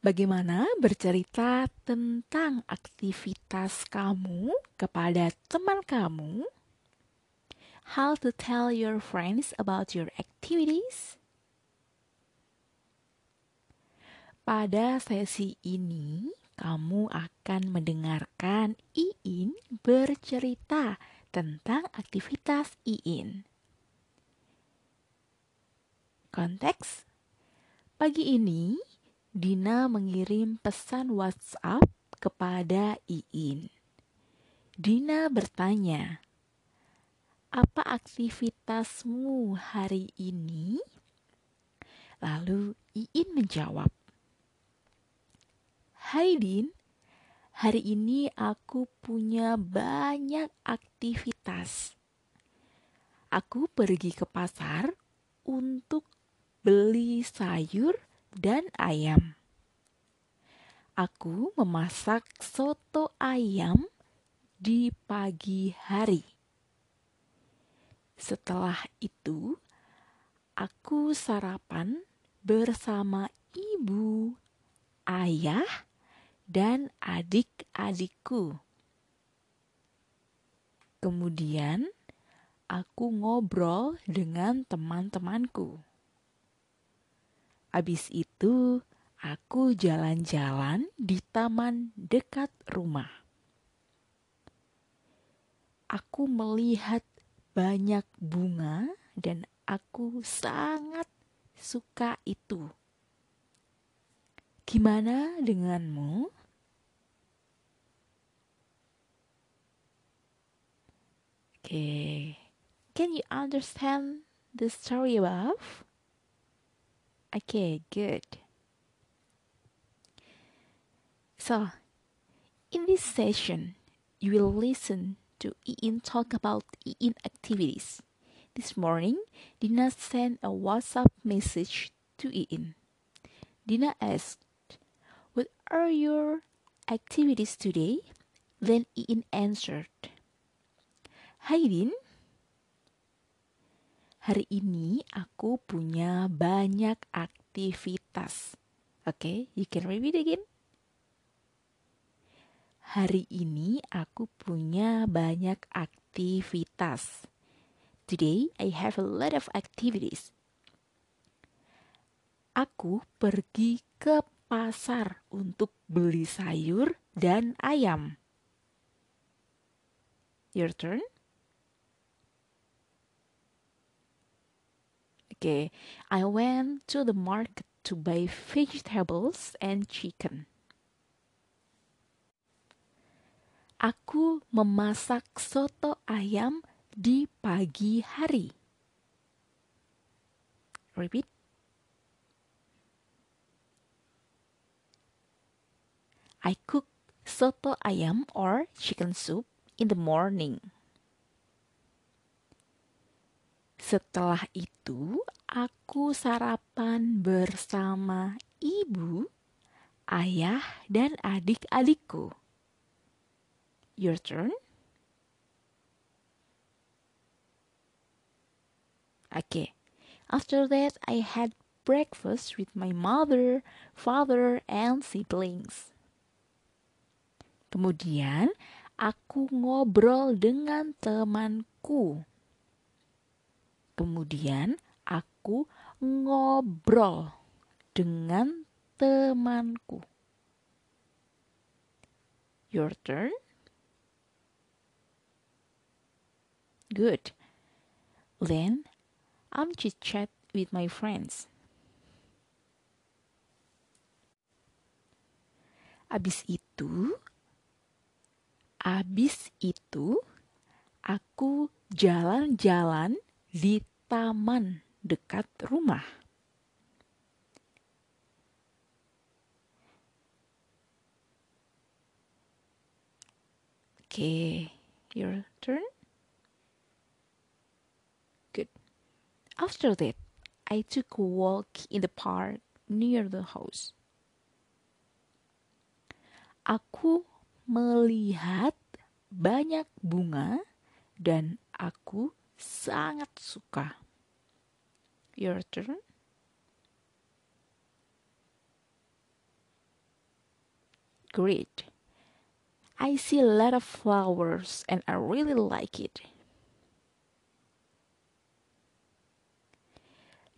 Bagaimana bercerita tentang aktivitas kamu kepada teman kamu? How to tell your friends about your activities? Pada sesi ini, kamu akan mendengarkan Iin bercerita tentang aktivitas Iin. Konteks Pagi ini, Dina mengirim pesan WhatsApp kepada Iin. Dina bertanya, "Apa aktivitasmu hari ini?" Lalu Iin menjawab, "Hai Din, hari ini aku punya banyak aktivitas. Aku pergi ke pasar untuk beli sayur dan ayam. Aku memasak soto ayam di pagi hari. Setelah itu, aku sarapan bersama ibu, ayah, dan adik-adikku. Kemudian, aku ngobrol dengan teman-temanku. Abis itu, aku jalan-jalan di taman dekat rumah. Aku melihat banyak bunga dan aku sangat suka itu. Gimana denganmu? Okay. can you understand the story above? Okay, good. So, in this session, you will listen to Iin talk about Iin activities. This morning, Dina sent a WhatsApp message to Iin. Dina asked, What are your activities today? Then Iin answered, Hi Din, hari ini aku punya banyak aktivitas. Oke, okay, you can repeat again. Hari ini aku punya banyak aktivitas. Today I have a lot of activities. Aku pergi ke pasar untuk beli sayur dan ayam. Your turn. Okay, I went to the market to buy vegetables and chicken. Aku memasak soto ayam di pagi hari. Repeat. I cook soto ayam or chicken soup in the morning. Setelah itu, aku sarapan bersama ibu, ayah, dan adik-adikku. Your turn. Okay. After that, I had breakfast with my mother, father, and siblings. Kemudian, aku ngobrol dengan temanku. Kemudian aku ngobrol dengan temanku. Your turn. Good. Then I'm chit chat with my friends. Abis itu, abis itu, aku jalan-jalan di taman dekat rumah. Okay, your turn. Good. After that, I took a walk in the park near the house. Aku melihat banyak bunga dan aku sangat suka. Your turn. great. I see a lot of flowers and I really like it.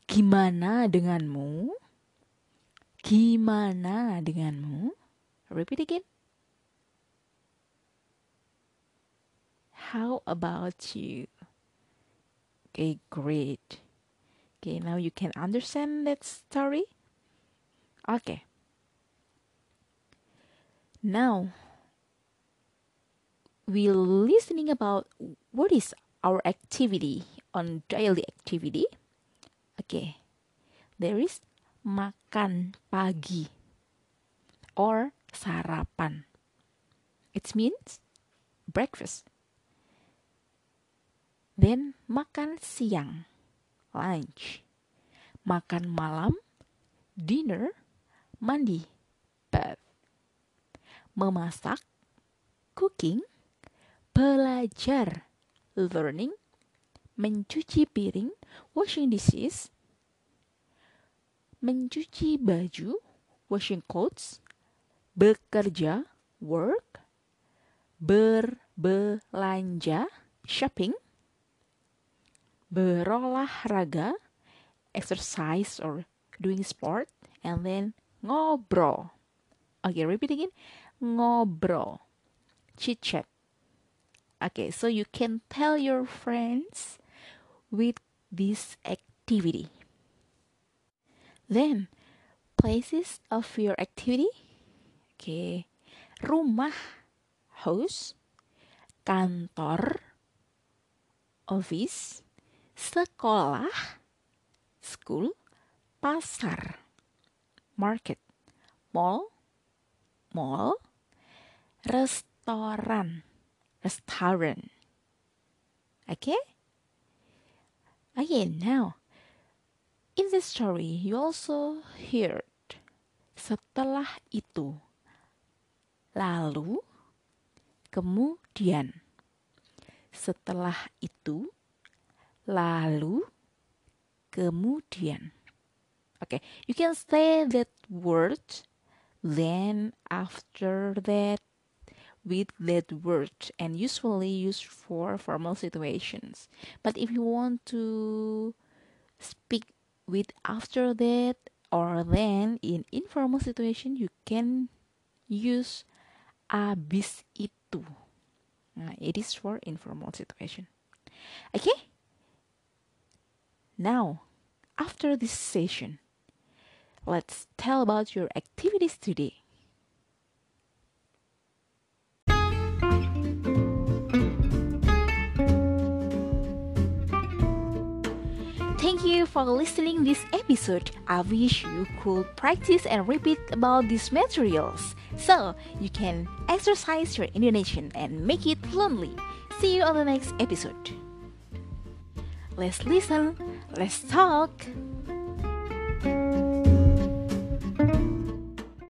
Gimana denganmu? Gimana denganmu? Repeat again. How about you? Okay, great. Okay, now you can understand that story? Okay. Now, we're listening about what is our activity on daily activity. Okay, there is makan pagi or sarapan. It means breakfast. Then makan siang, lunch. Makan malam, dinner, mandi, bath. Memasak, cooking. Belajar, learning. Mencuci piring, washing dishes. Mencuci baju, washing clothes. Bekerja, work. Berbelanja, shopping berolahraga, exercise or doing sport, and then ngobrol. Okay, repeat again. Ngobrol. Chit chat. Okay, so you can tell your friends with this activity. Then, places of your activity. Okay, rumah, house, kantor, office, sekolah, school, pasar, market, mall, mall, restoran, restaurant. Okay? Again, now, in the story, you also heard setelah itu, lalu, kemudian, setelah itu, lalu, kemudian. Okay, you can say that word, then after that, with that word, and usually used for formal situations. But if you want to speak with after that or then in informal situation, you can use abis itu. It is for informal situation. Okay? Now, after this session, let's tell about your activities today. Thank you for listening this episode. I wish you could practice and repeat about these materials so you can exercise your Indonesian and make it fluently. See you on the next episode. Let's listen, let's talk.